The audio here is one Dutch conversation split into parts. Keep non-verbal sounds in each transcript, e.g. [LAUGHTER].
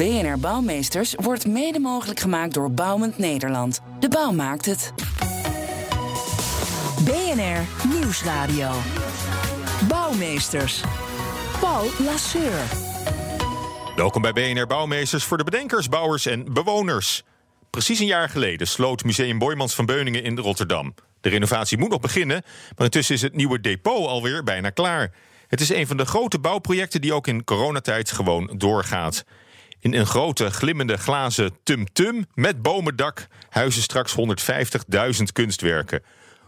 BNR Bouwmeesters wordt mede mogelijk gemaakt door Bouwend Nederland. De bouw maakt het. BNR Nieuwsradio. Bouwmeesters. Paul Lasseur. Welkom bij BNR Bouwmeesters voor de bedenkers, bouwers en bewoners. Precies een jaar geleden sloot Museum Boijmans van Beuningen in Rotterdam. De renovatie moet nog beginnen, maar intussen is het nieuwe depot alweer bijna klaar. Het is een van de grote bouwprojecten die ook in coronatijd gewoon doorgaat. In een grote glimmende glazen tum-tum met bomendak huizen straks 150.000 kunstwerken.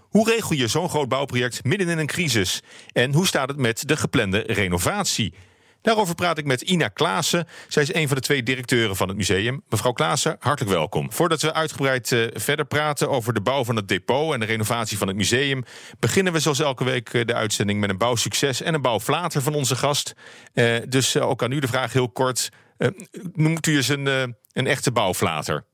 Hoe regel je zo'n groot bouwproject midden in een crisis? En hoe staat het met de geplande renovatie? Daarover praat ik met Ina Klaassen. Zij is een van de twee directeuren van het museum. Mevrouw Klaassen, hartelijk welkom. Voordat we uitgebreid uh, verder praten over de bouw van het depot en de renovatie van het museum, beginnen we zoals elke week uh, de uitzending met een bouwsucces en een bouwflater van onze gast. Uh, dus ook aan u de vraag heel kort. Noemt u eens een, een echte bouwflater?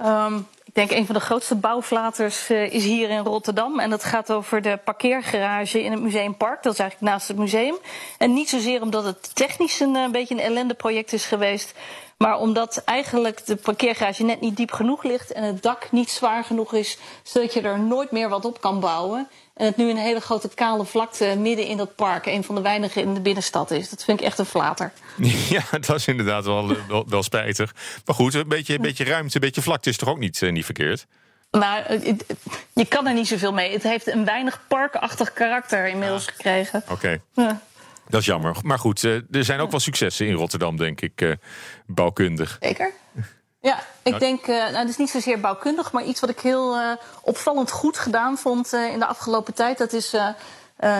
Um, ik denk een van de grootste bouwflaters uh, is hier in Rotterdam. En dat gaat over de parkeergarage in het Museumpark. Dat is eigenlijk naast het museum. En niet zozeer omdat het technisch een, een beetje een ellendeproject is geweest. Maar omdat eigenlijk de parkeergarage net niet diep genoeg ligt en het dak niet zwaar genoeg is, zodat je er nooit meer wat op kan bouwen. En het nu een hele grote kale vlakte midden in dat park, een van de weinigen in de binnenstad is. Dat vind ik echt een flater. [LAUGHS] Ja, dat is inderdaad wel, wel, wel spijtig. Maar goed, een beetje, een beetje ruimte, een beetje vlakte is toch ook niet, uh, niet verkeerd? Maar je kan er niet zoveel mee. Het heeft een weinig parkachtig karakter inmiddels ah, gekregen. Oké. Okay. Ja. Dat is jammer. Maar goed, uh, er zijn ook wel successen in Rotterdam, denk ik, uh, bouwkundig. Zeker. Ja, ik denk, uh, nou, het is niet zozeer bouwkundig, maar iets wat ik heel uh, opvallend goed gedaan vond uh, in de afgelopen tijd. Dat is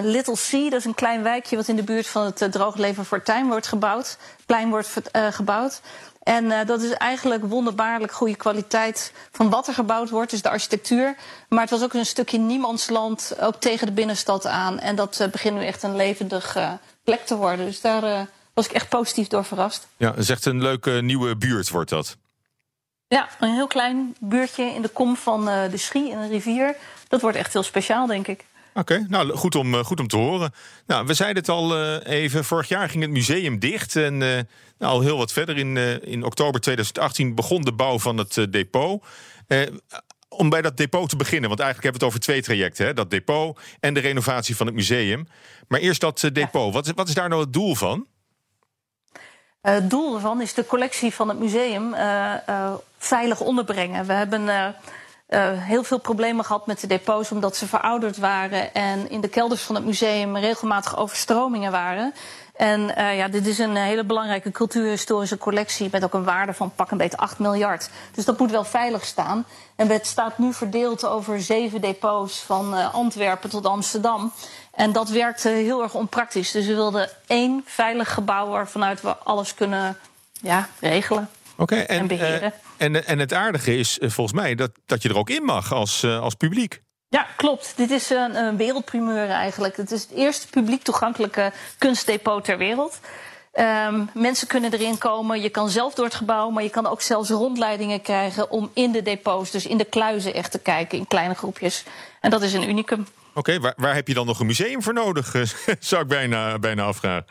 Little Sea, dat is een klein wijkje wat in de buurt van het Droogleven Fortuin wordt gebouwd. Plein wordt gebouwd. En dat is eigenlijk wonderbaarlijk goede kwaliteit van wat er gebouwd wordt, dus de architectuur. Maar het was ook een stukje niemandsland, ook tegen de binnenstad aan. En dat begint nu echt een levendig plek te worden. Dus daar was ik echt positief door verrast. Ja, dat is echt een leuke nieuwe buurt wordt dat. Ja, een heel klein buurtje in de kom van de Schie in een rivier. Dat wordt echt heel speciaal, denk ik. Oké, nou goed om, goed om te horen. Nou, we zeiden het al uh, even, vorig jaar ging het museum dicht. En uh, nou, al heel wat verder, in, in oktober 2018 begon de bouw van het depot. om bij dat depot te beginnen, want eigenlijk hebben we het over twee trajecten: hè? dat depot en de renovatie van het museum. Maar eerst dat depot, wat, wat is daar nou het doel van? Het doel ervan is de collectie van het museum veilig onderbrengen. We hebben heel veel problemen gehad met de depots omdat ze verouderd waren en in de kelders van het museum regelmatig overstromingen waren. En ja, dit is een hele belangrijke cultuurhistorische collectie met ook een waarde van pak een beetje 8 miljard. Dus dat moet wel veilig staan. En het staat nu verdeeld over zeven depots van Antwerpen tot Amsterdam. En dat werkte heel erg onpraktisch. Dus we wilden één veilig gebouw waarvanuit we alles kunnen ja, regelen okay, en, en, beheren. Uh, en, en het aardige is uh, volgens mij dat, dat je er ook in mag als, uh, als publiek. Ja, klopt. Dit is een, een wereldprimeur eigenlijk. Het is het eerste publiek toegankelijke kunstdepot ter wereld. Um, mensen kunnen erin komen. Je kan zelf door het gebouw, maar je kan ook zelfs rondleidingen krijgen om in de depots, dus in de kluizen echt te kijken in kleine groepjes. En dat is een unicum. Oké, waar, waar, heb je dan nog een museum voor nodig? [LAUGHS] Zou ik bijna, bijna afvragen.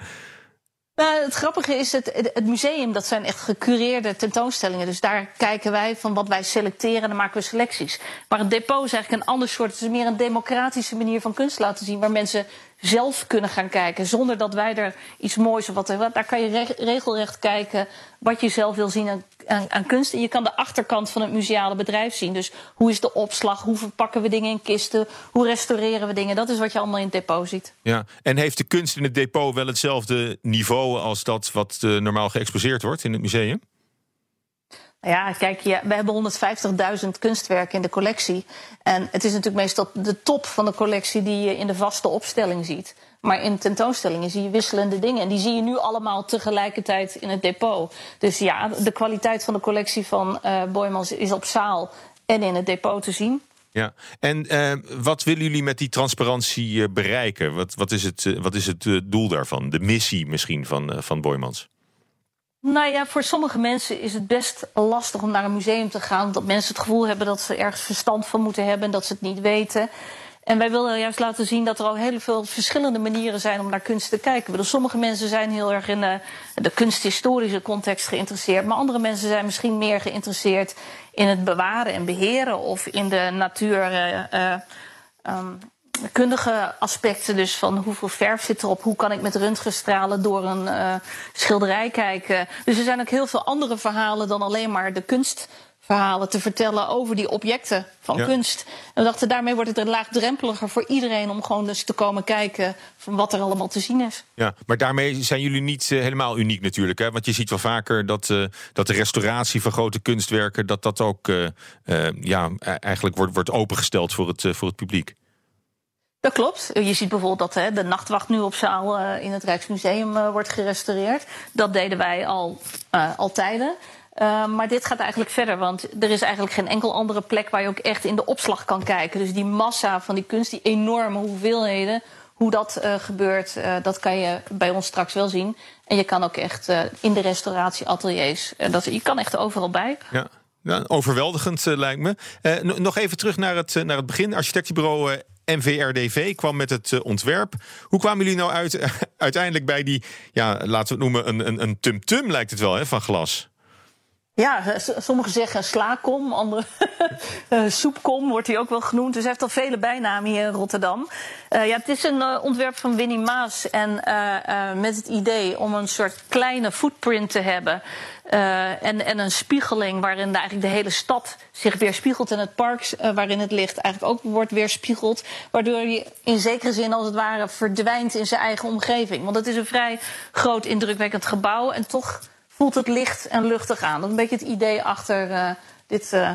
Nou, het grappige is, het, het museum, dat zijn echt gecureerde tentoonstellingen. Dus daar kijken wij van wat wij selecteren en dan maken we selecties. Maar het depot is eigenlijk een ander soort. Het is meer een democratische manier van kunst laten zien. Waar mensen zelf kunnen gaan kijken. Zonder dat wij er iets moois of wat. Daar kan je regelrecht kijken wat je zelf wil zien aan, aan, kunst. En je kan de achterkant van het museale bedrijf zien. Dus hoe is de opslag? Hoe verpakken we dingen in kisten? Hoe restaureren we dingen? Dat is wat je allemaal in het depot ziet. Ja, en heeft de kunst in het depot wel hetzelfde niveau als dat wat uh, normaal geëxposeerd wordt in het museum? Ja, kijk, ja, we hebben 150.000 kunstwerken in de collectie. En het is natuurlijk meestal de top van de collectie die je in de vaste opstelling ziet. Maar in tentoonstellingen zie je wisselende dingen. En die zie je nu allemaal tegelijkertijd in het depot. Dus ja, de kwaliteit van de collectie van uh, Boymans is op zaal en in het depot te zien. Ja, en uh, wat willen jullie met die transparantie uh, bereiken? Wat, wat is het, wat is het doel daarvan? De missie misschien van, van Boymans? Nou ja, voor sommige mensen is het best lastig om naar een museum te gaan. Dat mensen het gevoel hebben dat ze ergens verstand van moeten hebben en dat ze het niet weten. En wij willen juist laten zien dat er al heel veel verschillende manieren zijn om naar kunst te kijken. Bedoel, sommige mensen zijn heel erg in de, de kunsthistorische context geïnteresseerd. Maar andere mensen zijn misschien meer geïnteresseerd in het bewaren en beheren of in de natuur. Uh, um, kundige aspecten, dus van hoeveel verf zit erop, hoe kan ik met röntgenstralen door een uh, schilderij kijken. Dus er zijn ook heel veel andere verhalen dan alleen maar de kunstverhalen te vertellen over die objecten van kunst. En we dachten, daarmee wordt het er laagdrempeliger voor iedereen om gewoon dus te komen kijken van wat er allemaal te zien is. Ja, maar daarmee zijn jullie niet uh, helemaal uniek natuurlijk. Hè? Want je ziet wel vaker dat, uh, dat de restauratie van grote kunstwerken, dat dat ook ja, eigenlijk wordt, wordt opengesteld voor het, voor het publiek. Dat klopt. Je ziet bijvoorbeeld dat hè, de nachtwacht nu op zaal uh, in het Rijksmuseum uh, wordt gerestaureerd. Dat deden wij al, uh, al tijden. maar dit gaat eigenlijk verder, want er is eigenlijk geen enkel andere plek waar je ook echt in de opslag kan kijken. Dus die massa van die kunst, die enorme hoeveelheden, hoe dat gebeurt, dat kan je bij ons straks wel zien. En je kan ook echt in de restauratieateliers, dat, je kan echt overal bij. Ja. Ja, overweldigend lijkt me. nog even terug naar het, naar het begin. Architectenbureau NVRDV kwam met het uh, ontwerp. Hoe kwamen jullie nou uit, [LAUGHS] uiteindelijk bij die, ja, laten we het noemen, een, een, een tum-tum lijkt het wel, hè, van glas? Ja, sommigen zeggen slaakom, anderen uh, [LAUGHS] soepkom wordt hij ook wel genoemd. Dus hij heeft al vele bijnamen hier in Rotterdam. Uh, ja, het is een uh, ontwerp van Winnie Maas en met het idee om een soort kleine footprint te hebben. en, en een spiegeling waarin eigenlijk de hele stad zich weerspiegelt en het park waarin het ligt eigenlijk ook wordt weerspiegeld. Waardoor je in zekere zin als het ware verdwijnt in zijn eigen omgeving. Want het is een vrij groot indrukwekkend gebouw en toch voelt het licht en luchtig aan. Dat is een beetje het idee achter uh, dit uh,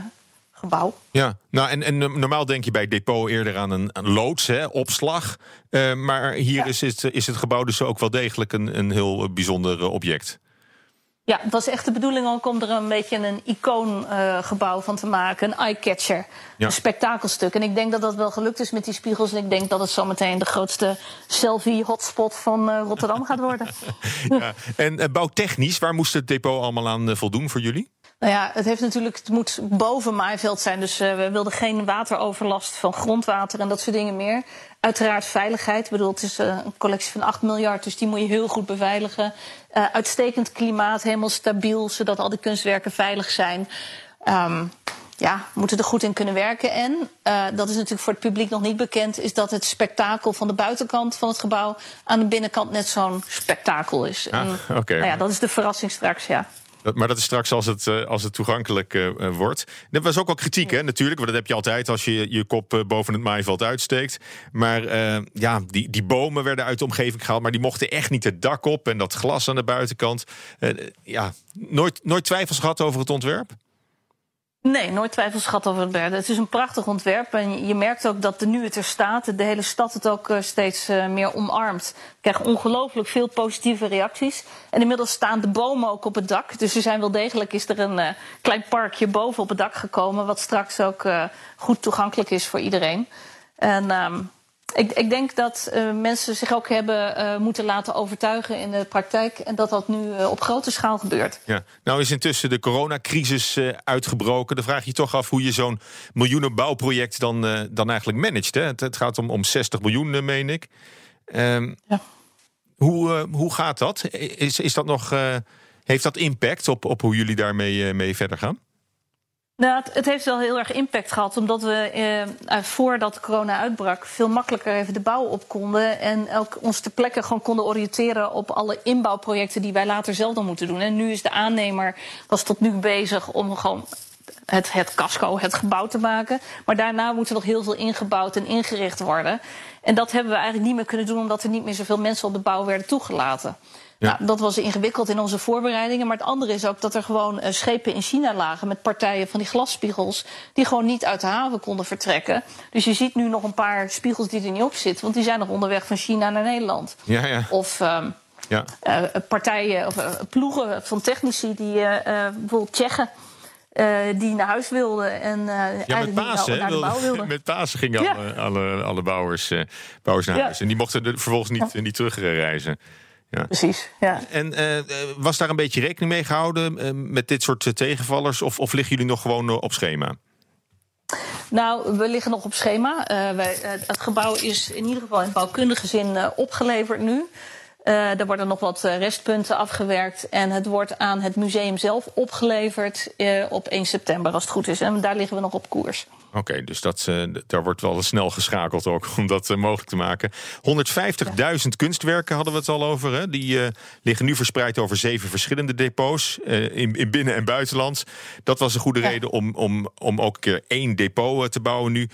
gebouw. Ja, nou en, en normaal denk je bij depot eerder aan een, een loods, hè, opslag. Uh, maar hier ja. is, het, is het gebouw dus ook wel degelijk een, een heel bijzonder object. Ja, het was echt de bedoeling ook om er een beetje een icoongebouw uh, van te maken. Een eye-catcher. Ja. Een spektakelstuk. En ik denk dat dat wel gelukt is met die spiegels. En ik denk dat het zometeen de grootste selfie-hotspot van uh, Rotterdam gaat worden. [LAUGHS] ja. En uh, bouwtechnisch, waar moest het depot allemaal aan voldoen voor jullie? Nou ja, het, heeft natuurlijk, het moet boven maaiveld zijn. Dus we wilden geen wateroverlast van grondwater en dat soort dingen meer. Uiteraard veiligheid. Ik bedoel, het is een collectie van 8 miljard, dus die moet je heel goed beveiligen. Uh, uitstekend klimaat, helemaal stabiel, zodat al die kunstwerken veilig zijn. Um, ja, moeten er goed in kunnen werken. En uh, dat is natuurlijk voor het publiek nog niet bekend, is dat het spektakel van de buitenkant van het gebouw aan de binnenkant net zo'n spektakel is. Ah, Oké. Okay. Nou ja, dat is de verrassing straks, ja. Dat, maar dat is straks als het, uh, als het toegankelijk uh, wordt. Er was ook wel kritiek, hè, natuurlijk. Want dat heb je altijd als je je kop boven het maaiveld uitsteekt. Maar ja, die, die bomen werden uit de omgeving gehaald. Maar die mochten echt niet het dak op. En dat glas aan de buitenkant. ja, nooit, nooit twijfels gehad over het ontwerp? Nee, nooit twijfels gehad over het berden. Het is een prachtig ontwerp. En je merkt ook dat de nu het er staat, de hele stad het ook steeds uh, meer omarmt. We krijgen ongelooflijk veel positieve reacties. En inmiddels staan de bomen ook op het dak. Dus er zijn wel degelijk is er een uh, klein parkje boven op het dak gekomen. Wat straks ook goed toegankelijk is voor iedereen. En um, ik, ik, denk dat uh, mensen zich ook hebben uh, moeten laten overtuigen in de praktijk. En dat dat nu uh, op grote schaal gebeurt. Ja. Nou is intussen de coronacrisis uitgebroken. Dan vraag je je toch af hoe je zo'n miljoenen bouwproject dan, dan eigenlijk managt. Hè? Het, het, gaat om, om 60 miljoen, meen ik. Um, ja. hoe, hoe gaat dat? Is, is dat nog, heeft dat impact op, op hoe jullie daarmee mee verder gaan? Nou, het, heeft wel heel erg impact gehad, omdat we eh, voordat corona uitbrak veel makkelijker even de bouw op konden en ook ons ter plekke gewoon konden oriënteren op alle inbouwprojecten die wij later zelf dan moeten doen. En nu is de aannemer was tot nu bezig om gewoon het, het casco, het gebouw te maken. Maar daarna moet er nog heel veel ingebouwd en ingericht worden. En dat hebben we eigenlijk niet meer kunnen doen, omdat er niet meer zoveel mensen op de bouw werden toegelaten. Ja. Nou, dat was ingewikkeld in onze voorbereidingen. Maar het andere is ook dat er gewoon eh, schepen in China lagen met partijen van die glasspiegels. die gewoon niet uit de haven konden vertrekken. Dus je ziet nu nog een paar spiegels die er niet op zitten, want die zijn nog onderweg van China naar Nederland. Ja, ja. Of. ehm, ja. eh, partijen of eh, ploegen van technici die eh, bijvoorbeeld Tsjechen. die naar huis wilden en Ja, met Pasen, naar, naar de bouw wilde- wilden. [LAUGHS] met Pasen gingen Ja. alle, alle, alle bouwers, bouwers naar huis. En die mochten er vervolgens niet, niet terugreizen. Ja. Precies, ja. En eh, eh, was daar een beetje rekening mee gehouden eh, met dit soort tegenvallers? Of, of liggen jullie nog gewoon op schema? Nou, we liggen nog op schema. Wij, het gebouw is in ieder geval in bouwkundige zin opgeleverd nu. Er worden nog wat restpunten afgewerkt. En het wordt aan het museum zelf opgeleverd op 1 september, als het goed is. En daar liggen we nog op koers. Oké, dus dat, eh, daar wordt wel snel geschakeld ook [LAUGHS] om dat eh, mogelijk te maken. 150.000 kunstwerken hadden we het al over. Hè? Die eh, liggen nu verspreid over zeven verschillende depots in, in binnen- en buitenland. Dat was een goede Ja. reden om, om, om ook een keer één depot te bouwen nu.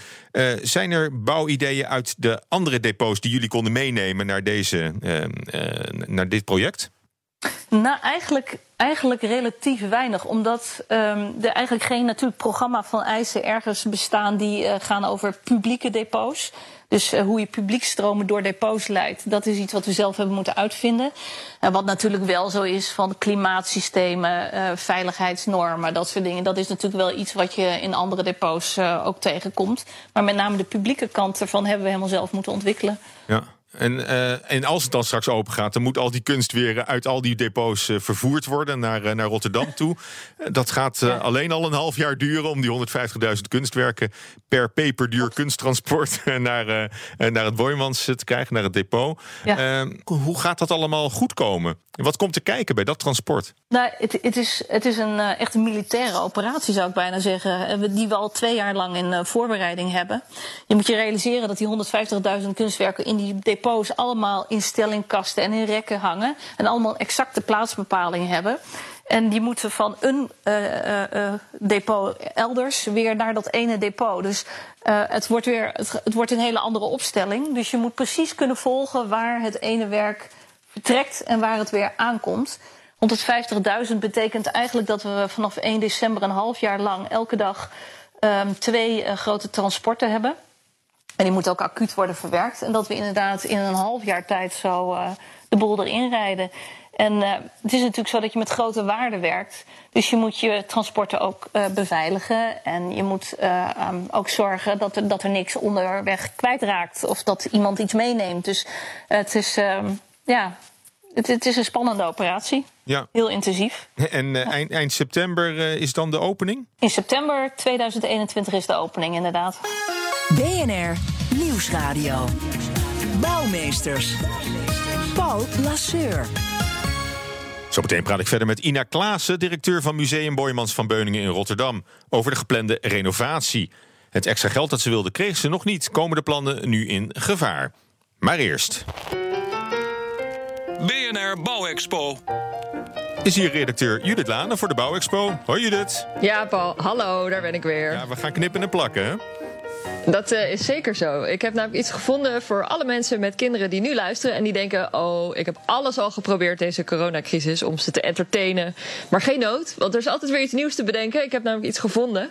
Zijn er bouwideeën uit de andere depots die jullie konden meenemen naar, deze, eh, eh, naar dit project? Nou, eigenlijk, eigenlijk relatief weinig. Omdat ehm, er eigenlijk geen natuurlijk programma van eisen ergens bestaan die eh, gaan over publieke depots. Dus eh, hoe je publiekstromen door depots leidt, dat is iets wat we zelf hebben moeten uitvinden. En wat natuurlijk wel zo is van klimaatsystemen, eh, veiligheidsnormen, dat soort dingen. Dat is natuurlijk wel iets wat je in andere depots ook tegenkomt. Maar met name de publieke kant ervan hebben we helemaal zelf moeten ontwikkelen. Ja. En, eh, en als het dan straks open gaat, dan moet al die kunst weer uit al die depots eh, vervoerd worden naar, eh, naar Rotterdam toe. Dat gaat Ja. alleen al een half jaar duren om die 150.000 kunstwerken per peperduur kunsttransport [LAUGHS] naar, naar het Boymans eh, te krijgen, naar het depot. Ja. Eh, hoe gaat dat allemaal goed komen? Wat komt te kijken bij dat transport? Nou, het, het, is, het is een echt een militaire operatie, zou ik bijna zeggen. Die we al twee jaar lang in voorbereiding hebben. Je moet je realiseren dat die 150.000 kunstwerken in die depots allemaal in stellingkasten en in rekken hangen. En allemaal exacte plaatsbepaling hebben. En die moeten van een eh, eh, eh, depot elders weer naar dat ene depot. Dus het, wordt weer, het, wordt een hele andere opstelling. Dus je moet precies kunnen volgen waar het ene werk vertrekt en waar het weer aankomt. 150.000 betekent eigenlijk dat we vanaf 1 december een half jaar lang elke dag ehm, twee grote transporten hebben. En die moeten ook acuut worden verwerkt. En dat we inderdaad in een half jaar tijd zo eh, de boel erin rijden. En eh, het is natuurlijk zo dat je met grote waarden werkt. Dus je moet je transporten ook eh, beveiligen. En je moet eh, ehm, ook zorgen dat er, dat er niks onderweg kwijtraakt. Of dat iemand iets meeneemt. Dus het is, ehm, ja, het, het is een spannende operatie. Ja. Heel intensief. En eind, eind september is dan de opening? In september 2021 is de opening inderdaad. BNR Nieuwsradio. Bouwmeesters. Paul Lasseur. Zometeen praat ik verder met Ina Klaassen, directeur van Museum Boymans van Beuningen in Rotterdam, over de geplande renovatie. Het extra geld dat ze wilde kreeg ze nog niet. Komen de plannen nu in gevaar? Maar eerst BNR Bouwexpo. is hier redacteur Judith Lane voor de Bouwexpo. Hoi Judith. Ja, Paul, hallo, daar ben ik weer. Ja, we gaan knippen en plakken. Hè? Dat eh, is zeker zo. Ik heb namelijk iets gevonden voor alle mensen met kinderen die nu luisteren en die denken: Oh, ik heb alles al geprobeerd deze coronacrisis om ze te entertainen. Maar geen nood, want er is altijd weer iets nieuws te bedenken. Ik heb namelijk iets gevonden.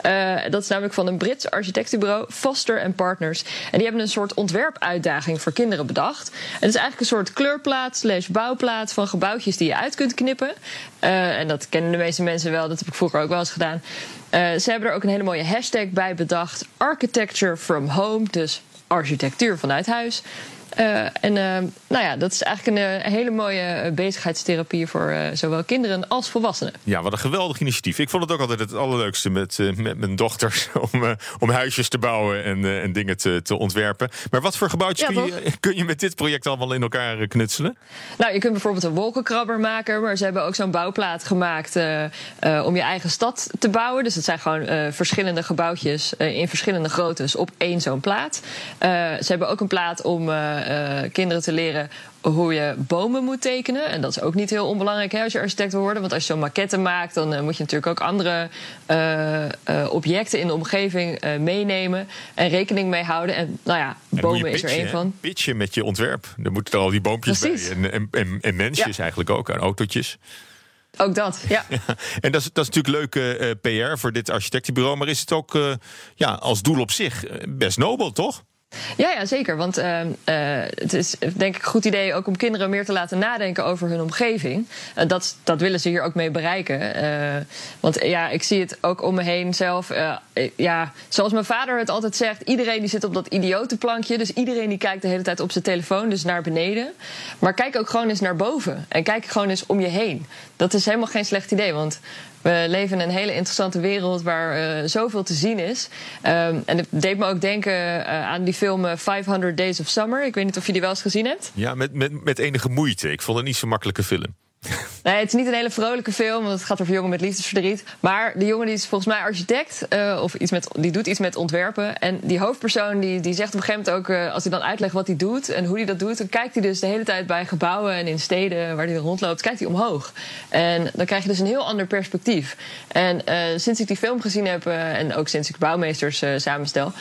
Eh, dat is namelijk van een Brits architectenbureau, Foster Partners. En die hebben een soort ontwerpuitdaging voor kinderen bedacht. En het is eigenlijk een soort kleurplaat slash bouwplaat van gebouwtjes die je uit kunt knippen. Eh, en dat kennen de meeste mensen wel, dat heb ik vroeger ook wel eens gedaan. Ze hebben er ook een hele mooie hashtag bij bedacht. Architecture from home, dus architectuur vanuit huis. Eh, en eh, nou ja, dat is eigenlijk een, eh, hele mooie bezigheidstherapie voor zowel kinderen als volwassenen. Ja, wat een geweldig initiatief. Ik vond het ook altijd het allerleukste met, met mijn dochters [LAUGHS] om, om huisjes te bouwen en, en dingen te, te ontwerpen. Maar wat voor gebouwtjes Ja, kun, je, [LAUGHS] kun je met dit project allemaal in elkaar knutselen? Nou, je kunt bijvoorbeeld een wolkenkrabber maken, maar ze hebben ook zo'n bouwplaat gemaakt om je eigen stad te bouwen. Dus het zijn gewoon verschillende gebouwtjes in verschillende groottes op één zo'n plaat. Ze hebben ook een plaat om eh, kinderen te leren hoe je bomen moet tekenen. En dat is ook niet heel onbelangrijk hè, als je architect wil worden. Want als je zo'n maquette maakt, dan moet je natuurlijk ook andere objecten in de omgeving meenemen en rekening mee houden. En nou ja, bomen is er één van. Pitchen met je ontwerp. Dan moeten er al die boompjes Precies. bij. En, en, en, mensjes eigenlijk ook, en autootjes. Ook dat, ja. [LAUGHS] En dat is, dat is natuurlijk leuke PR voor dit architectenbureau. Maar is het ook ja, als doel op zich best nobel, toch? Ja, ja, zeker. Want uh, uh, het is denk ik een goed idee ook om kinderen meer te laten nadenken over hun omgeving. Uh, dat, dat willen ze hier ook mee bereiken. want ja, ik zie het ook om me heen zelf. ja, zoals mijn vader het altijd zegt, iedereen die zit op dat idiotenplankje. Dus iedereen die kijkt de hele tijd op zijn telefoon, dus naar beneden. Maar kijk ook gewoon eens naar boven. En kijk gewoon eens om je heen. Dat is helemaal geen slecht idee. Want we leven in een hele interessante wereld waar uh, zoveel te zien is. Um, en het deed me ook denken uh, aan die film 500 Days of Summer. Ik weet niet of je die wel eens gezien hebt. Ja, met, met, met enige moeite. Ik vond het niet zo'n makkelijke film. [LAUGHS] Nee, het is niet een hele vrolijke film, want het gaat over jongen met liefdesverdriet. Maar die jongen die is volgens mij architect, uh, of iets met, die doet iets met ontwerpen. En die hoofdpersoon die, die zegt op een gegeven moment ook, uh, als hij dan uitlegt wat hij doet en hoe hij dat doet, dan kijkt hij dus de hele tijd bij gebouwen en in steden waar hij rondloopt, kijkt hij omhoog. En dan krijg je dus een heel ander perspectief. En uh, sinds ik die film gezien heb, en ook sinds ik bouwmeesters samenstel,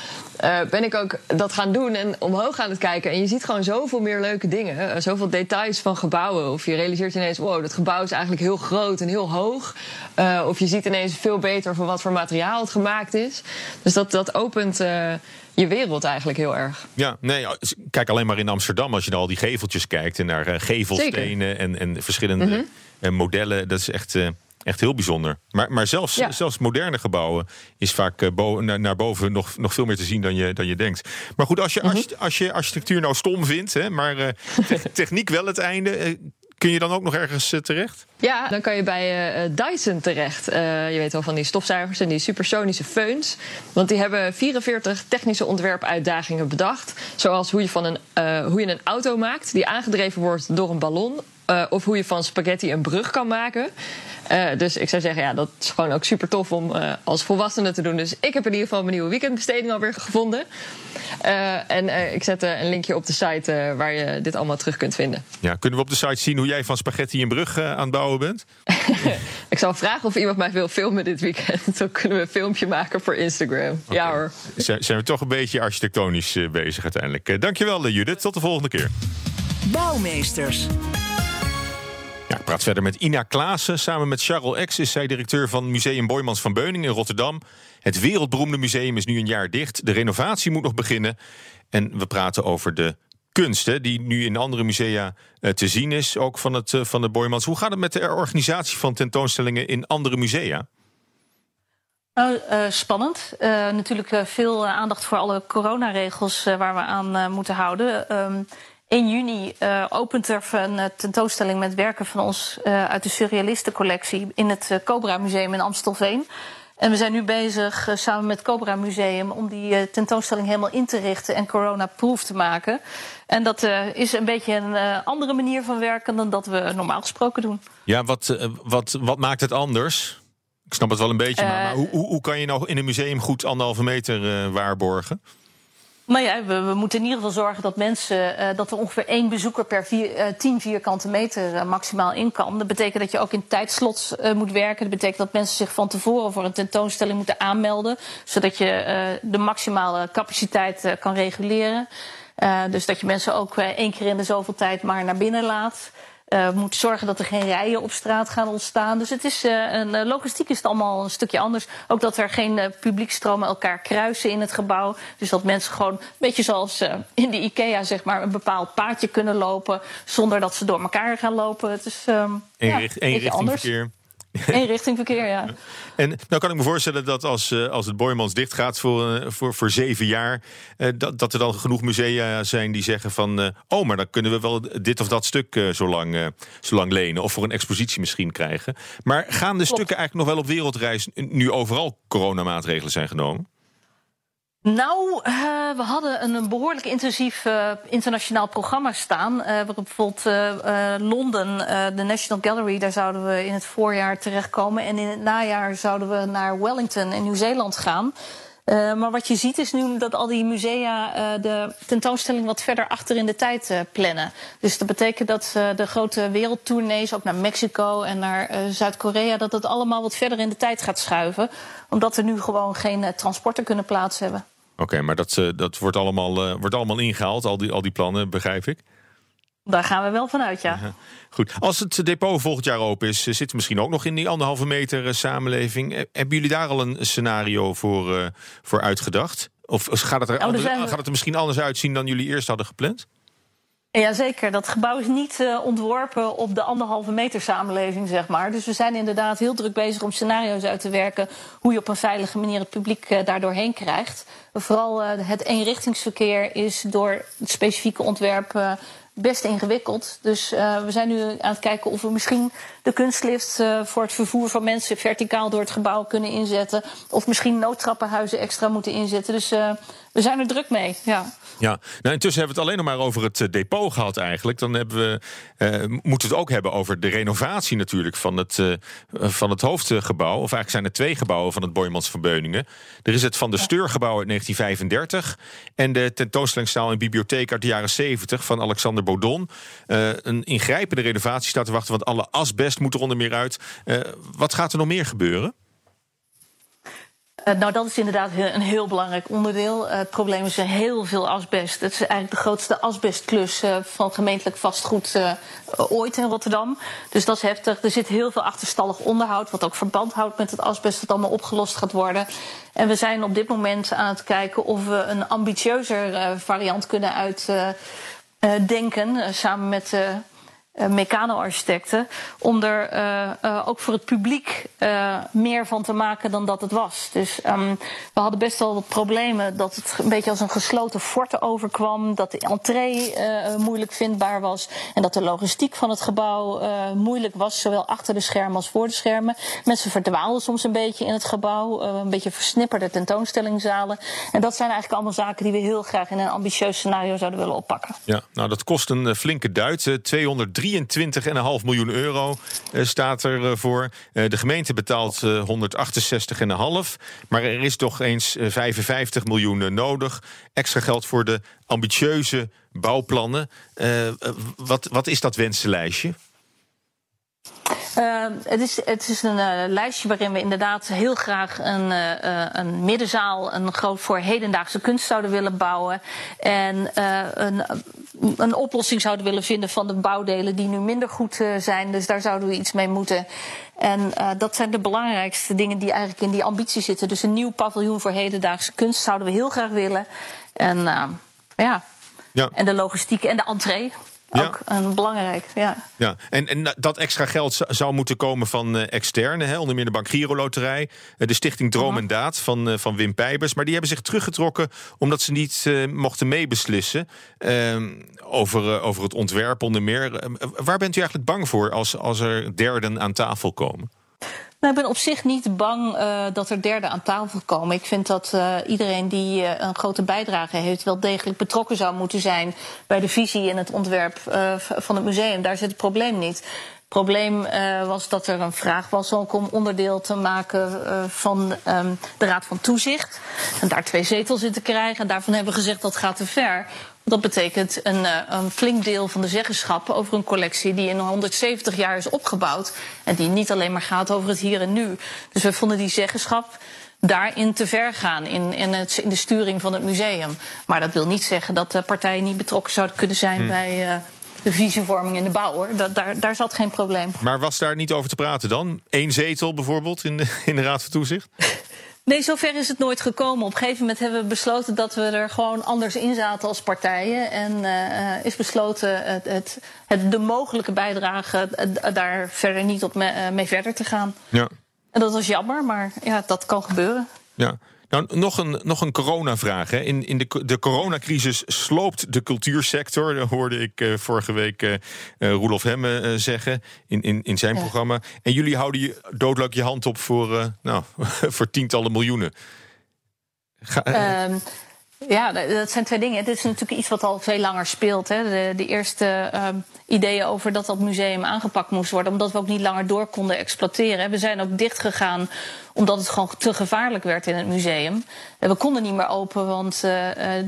ben ik ook dat gaan doen en omhoog gaan het kijken. En je ziet gewoon zoveel meer leuke dingen, zoveel details van gebouwen. Of je realiseert ineens, dat gebouw is eigenlijk heel groot en heel hoog. Uh, of je ziet ineens veel beter van wat voor materiaal het gemaakt is. Dus dat, dat opent uh, je wereld eigenlijk heel erg. Ja, nee, kijk alleen maar in Amsterdam als je naar al die geveltjes kijkt en naar uh, gevelstenen en, en verschillende mm -hmm. modellen. Dat is echt. Echt heel bijzonder. Maar, maar zelfs, ja. zelfs moderne gebouwen is vaak bo naar, boven nog, nog veel meer te zien dan je, dan je denkt. Maar goed, als je, mm -hmm. als, je architectuur nou stom vindt, hè, maar uh, [LAUGHS] techniek wel het einde. Kun je dan ook nog ergens uh, terecht? Ja, dan kan je bij uh, Dyson terecht. Je weet wel van die stofzuigers en die supersonische feuns. Want die hebben 44 technische ontwerpuitdagingen bedacht. Zoals hoe je, van een, hoe je een auto maakt die aangedreven wordt door een ballon. Of hoe je van spaghetti een brug kan maken. Uh, dus ik zou zeggen, ja, dat is gewoon ook super tof om uh, als volwassene te doen. Dus ik heb in ieder geval mijn nieuwe weekendbesteding alweer gevonden. Uh, en ik zet een linkje op de site waar je dit allemaal terug kunt vinden. Ja, kunnen we op de site zien hoe jij van spaghetti een brug aan het bouwen bent? [LAUGHS] ik zal vragen of iemand mij wil filmen dit weekend. [LAUGHS] Dan kunnen we een filmpje maken voor Instagram. Okay. Ja hoor. Zijn, zijn we toch een beetje architectonisch bezig uiteindelijk. dankjewel Judith, tot de volgende keer. Bouwmeesters. Ik praat verder met Ina Klaassen. Samen met Charles X is zij directeur van Museum Boymans van Beuning in Rotterdam. Het wereldberoemde museum is nu een jaar dicht. De renovatie moet nog beginnen. En we praten over de kunst, die nu in andere musea uh, te zien is, ook van, het, uh, van de Boymans. Hoe gaat het met de organisatie van tentoonstellingen in andere musea? Nou, uh, spannend. natuurlijk veel aandacht voor alle coronaregels waar we aan moeten houden. Ehm, 1 juni uh, opent er een uh, tentoonstelling met werken van ons uh, uit de Surrealistencollectie in het Cobra Museum in Amstelveen. En we zijn nu bezig samen met het Cobra Museum om die tentoonstelling helemaal in te richten en corona-proof te maken. En dat is een beetje een andere manier van werken dan dat we normaal gesproken doen. Ja, wat, wat, wat maakt het anders? Ik snap het wel een beetje, maar, maar hoe, hoe, hoe, kan je nou in een museum goed anderhalve meter waarborgen? Nou ja, we, moeten in ieder geval zorgen dat mensen uh, dat er ongeveer één bezoeker per uh, 10 vierkante meter uh, maximaal in kan. Dat betekent dat je ook in tijdslots moet werken. Dat betekent dat mensen zich van tevoren voor een tentoonstelling moeten aanmelden, zodat je de maximale capaciteit kan reguleren. dus dat je mensen ook één keer in de zoveel tijd maar naar binnen laat. Uh, moet zorgen dat er geen rijen op straat gaan ontstaan. Dus het is uh, een, logistiek is het allemaal een stukje anders. Ook dat er geen uh, publiekstromen elkaar kruisen in het gebouw. Dus dat mensen gewoon, een beetje zoals in de IKEA, zeg maar, een bepaald paadje kunnen lopen. zonder dat ze door elkaar gaan lopen. Het is um, ja, richting anders. Verkeer. [LAUGHS] Eén richting verkeer, ja. En nou kan ik me voorstellen dat als, als het Boymans dicht gaat voor, voor, voor zeven jaar, dat, dat er dan genoeg musea zijn die zeggen van, oh, maar dan kunnen we wel dit of dat stuk zo, lang, zo lang lenen. Of voor een expositie misschien krijgen. Maar gaan de stukken eigenlijk nog wel op wereldreis nu overal coronamaatregelen zijn genomen? Nou, uh, we hadden een, behoorlijk intensief uh, internationaal programma staan. Uh, waarop bijvoorbeeld Londen, de National Gallery, daar zouden we in het voorjaar terechtkomen. En in het najaar zouden we naar Wellington in Nieuw-Zeeland gaan. Uh, maar wat je ziet is nu dat al die musea uh, de tentoonstelling wat verder achter in de tijd uh, plannen. Dus dat betekent dat de grote wereldtournees, ook naar Mexico en naar Zuid-Korea, dat het allemaal wat verder in de tijd gaat schuiven. Omdat er nu gewoon geen transporten kunnen plaats hebben. Oké, maar dat, dat wordt, allemaal, wordt allemaal ingehaald, al die, al die plannen, begrijp ik? Daar gaan we wel vanuit, ja. Goed. Als het depot volgend jaar open is, zit het misschien ook nog in die anderhalve meter eh, samenleving. Eh, hebben jullie daar al een scenario voor, uh, voor uitgedacht? Of gaat het, er, oh, gaat het er misschien anders uitzien dan jullie eerst hadden gepland? Jazeker, dat gebouw is niet uh, ontworpen op de anderhalve meter samenleving, zeg maar. Dus we zijn inderdaad heel druk bezig om scenario's uit te werken hoe je op een veilige manier het publiek uh, daardoor heen krijgt. Vooral uh, het eenrichtingsverkeer is door het specifieke ontwerp best ingewikkeld. Dus uh, we zijn nu aan het kijken of we misschien de kunstlift uh, voor het vervoer van mensen verticaal door het gebouw kunnen inzetten. Of misschien noodtrappenhuizen extra moeten inzetten. Dus uh, we zijn er druk mee. Ja. Ja, nou, intussen hebben we het alleen nog maar over het depot gehad eigenlijk. Dan hebben we, moeten we het ook hebben over de renovatie natuurlijk van het, van het hoofdgebouw. Of eigenlijk zijn er twee gebouwen van het Boymans van Beuningen. Er is het Van de Steurgebouw uit 1935 en de tentoonstellingszaal en bibliotheek uit de jaren 70 van Alexander Baudon. Uh, een ingrijpende renovatie staat te wachten, want alle asbest moet er onder meer uit. wat gaat er nog meer gebeuren? Uh, nou, dat is inderdaad een heel belangrijk onderdeel. Uh, het probleem is heel veel asbest. Het is eigenlijk de grootste asbestklus uh, van gemeentelijk vastgoed ooit in Rotterdam. Dus dat is heftig. Er zit heel veel achterstallig onderhoud, wat ook verband houdt met het asbest dat allemaal opgelost gaat worden. En we zijn op dit moment aan het kijken of we een ambitieuzer variant kunnen uitdenken, samen met uh, mecano-architecten. Om er uh, uh, ook voor het publiek meer van te maken dan dat het was. Dus um, we hadden best wel wat problemen dat het een beetje als een gesloten forte overkwam. Dat de entree moeilijk vindbaar was. En dat de logistiek van het gebouw moeilijk was. Zowel achter de schermen als voor de schermen. Mensen verdwaalden soms een beetje in het gebouw. een beetje versnipperde tentoonstellingzalen. En dat zijn eigenlijk allemaal zaken die we heel graag in een ambitieus scenario zouden willen oppakken. Ja, nou dat kost een flinke Duits. 200 23,5 miljoen euro uh, staat er uh, voor. Uh, de gemeente betaalt 168,5. Maar er is toch eens 55 miljoen nodig. Extra geld voor de ambitieuze bouwplannen. wat, wat is dat wensenlijstje? Uh, het, is, het is een uh, lijstje waarin we inderdaad heel graag een, uh, een middenzaal, een groot voor hedendaagse kunst zouden willen bouwen. En een, een oplossing zouden willen vinden van de bouwdelen die nu minder goed zijn. Dus daar zouden we iets mee moeten. En dat zijn de belangrijkste dingen die eigenlijk in die ambitie zitten. Dus een nieuw paviljoen voor hedendaagse kunst zouden we heel graag willen. En ja. ja. En de logistiek en de entree. Ook een belangrijk, ja. ja. En, en dat extra geld zou moeten komen van uh, externe, hè, onder meer de Bank Giro Loterij, uh, de Stichting Droom en Daad van, van Wim Pijbers. Maar die hebben zich teruggetrokken omdat ze niet mochten meebeslissen ehm, over, over het ontwerp onder meer. waar bent u eigenlijk bang voor als, als er derden aan tafel komen? Nou, ik ben op zich niet bang uh, dat er derden aan tafel komen. Ik vind dat uh, iedereen die uh, een grote bijdrage heeft, wel degelijk betrokken zou moeten zijn bij de visie en het ontwerp van het museum. Daar zit het probleem niet. Probleem was dat er een vraag was om onderdeel te maken van um, de Raad van Toezicht. En daar twee zetels in te krijgen. En daarvan hebben we gezegd dat gaat te ver. Dat betekent een, uh, een, flink deel van de zeggenschap over een collectie die in 170 jaar is opgebouwd. En die niet alleen maar gaat over het hier en nu. Dus we vonden die zeggenschap daarin te ver gaan in, in, het, in de sturing van het museum. Maar dat wil niet zeggen dat de partijen niet betrokken zouden kunnen zijn hmm. bij. Uh, de visievorming in de bouw hoor. Dat, daar, daar zat geen probleem. Maar was daar niet over te praten dan? Eén zetel bijvoorbeeld in de, in de Raad van Toezicht? [LAUGHS] Nee, zover is het nooit gekomen. Op een gegeven moment hebben we besloten dat we er gewoon anders in zaten als partijen. En uh, is besloten het, het, het, de mogelijke bijdrage uh, daar verder niet op mee, uh, mee verder te gaan. Ja. En dat was jammer, maar ja, dat kan gebeuren. Ja. Nou, nog een, nog een coronavraag. Hè. In, in de, de coronacrisis sloopt de cultuursector. Dat hoorde ik uh, vorige week uh, Roelof Hemme uh, zeggen in, in, in zijn ja. programma. En jullie houden je doodelijk je hand op voor, nou, [LAUGHS] voor tientallen miljoenen. Ga, um, Ja, dat zijn twee dingen. Dit is natuurlijk iets wat al veel langer speelt. Hè. De, de eerste uh, ideeën over dat dat museum aangepakt moest worden, omdat we ook niet langer door konden exploiteren. We zijn ook dichtgegaan omdat het gewoon te gevaarlijk werd in het museum. We konden niet meer open, want uh,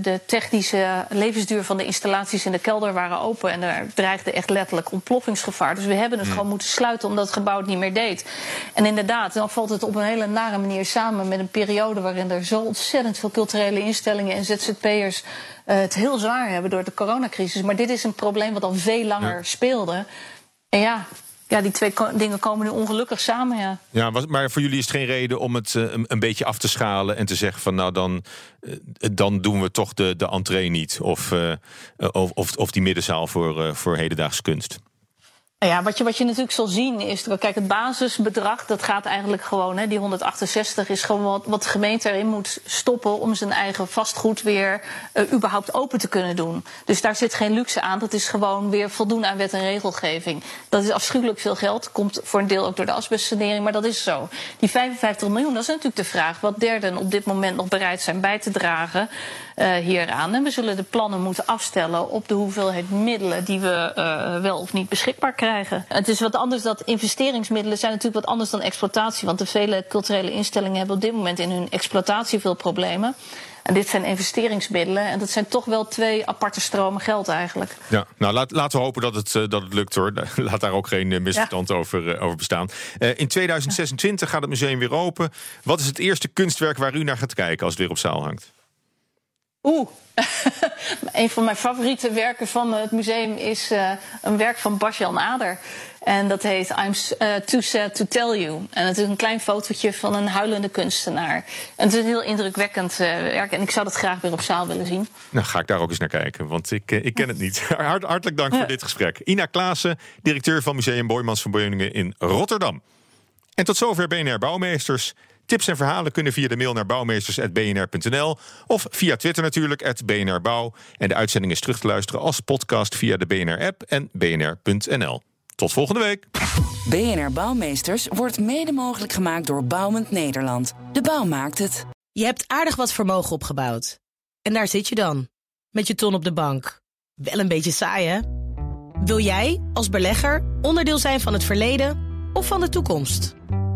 de technische levensduur van de installaties in de kelder waren open. En er dreigde echt letterlijk ontploffingsgevaar. Dus we hebben het mm. gewoon moeten sluiten omdat het gebouw het niet meer deed. En inderdaad, dan valt het op een hele nare manier samen met een periode waarin er zo ontzettend veel culturele instellingen en ZZP'ers uh, het heel zwaar hebben door de coronacrisis. Maar dit is een probleem wat al veel langer speelde. En ja, ja, die twee dingen komen nu ongelukkig samen. Ja, ja maar voor jullie is het geen reden om het uh, een, beetje af te schalen en te zeggen van nou dan, uh, dan doen we toch de, de entree niet. Of, of, of, of die middenzaal voor, voor hedendaagse kunst. Nou ja, wat je, wat je natuurlijk zal zien is, kijk, het basisbedrag, dat gaat eigenlijk gewoon, hè, die 168 is gewoon wat, wat de gemeente erin moet stoppen om zijn eigen vastgoed weer uh, überhaupt open te kunnen doen. Dus daar zit geen luxe aan, dat is gewoon weer voldoen aan wet en regelgeving. Dat is afschuwelijk veel geld, komt voor een deel ook door de asbestsanering, maar dat is zo. Die 55 miljoen, dat is natuurlijk de vraag wat derden op dit moment nog bereid zijn bij te dragen uh, hieraan. En we zullen de plannen moeten afstellen op de hoeveelheid middelen die we uh, wel of niet beschikbaar krijgen. Het is wat anders dat investeringsmiddelen zijn natuurlijk wat anders dan exploitatie. Want de vele culturele instellingen hebben op dit moment in hun exploitatie veel problemen. En dit zijn investeringsmiddelen. En dat zijn toch wel twee aparte stromen geld eigenlijk. Ja, nou laat, laten we hopen dat het, uh, dat het lukt hoor. [LAUGHS] Laat daar ook geen misverstand ja. over, over bestaan. Uh, in 2026 gaat het museum weer open. Wat is het eerste kunstwerk waar u naar gaat kijken als het weer op zaal hangt? Oeh, [LAUGHS] een van mijn favoriete werken van het museum is uh, een werk van Basjan Ader. En dat heet I'm uh, Too Sad to Tell You. En het is een klein fotootje van een huilende kunstenaar. En het is een heel indrukwekkend uh, werk. En ik zou dat graag weer op zaal willen zien. Nou, ga ik daar ook eens naar kijken, want ik, ik ken het niet. [LAUGHS] Hart, hartelijk dank voor dit gesprek. Ina Klaassen, directeur van Museum Boymans van Beuningen in Rotterdam. En tot zover BNR Bouwmeesters. Tips en verhalen kunnen via de mail naar bouwmeesters.bnr.nl of via Twitter natuurlijk, @bnrbouw. En de uitzending is terug te luisteren als podcast via de BNR-app en bnr.nl. Tot volgende week. BNR Bouwmeesters wordt mede mogelijk gemaakt door Bouwend Nederland. De bouw maakt het. Je hebt aardig wat vermogen opgebouwd. En daar zit je dan, met je ton op de bank. Wel een beetje saai, hè? Wil jij, als belegger, onderdeel zijn van het verleden of van de toekomst?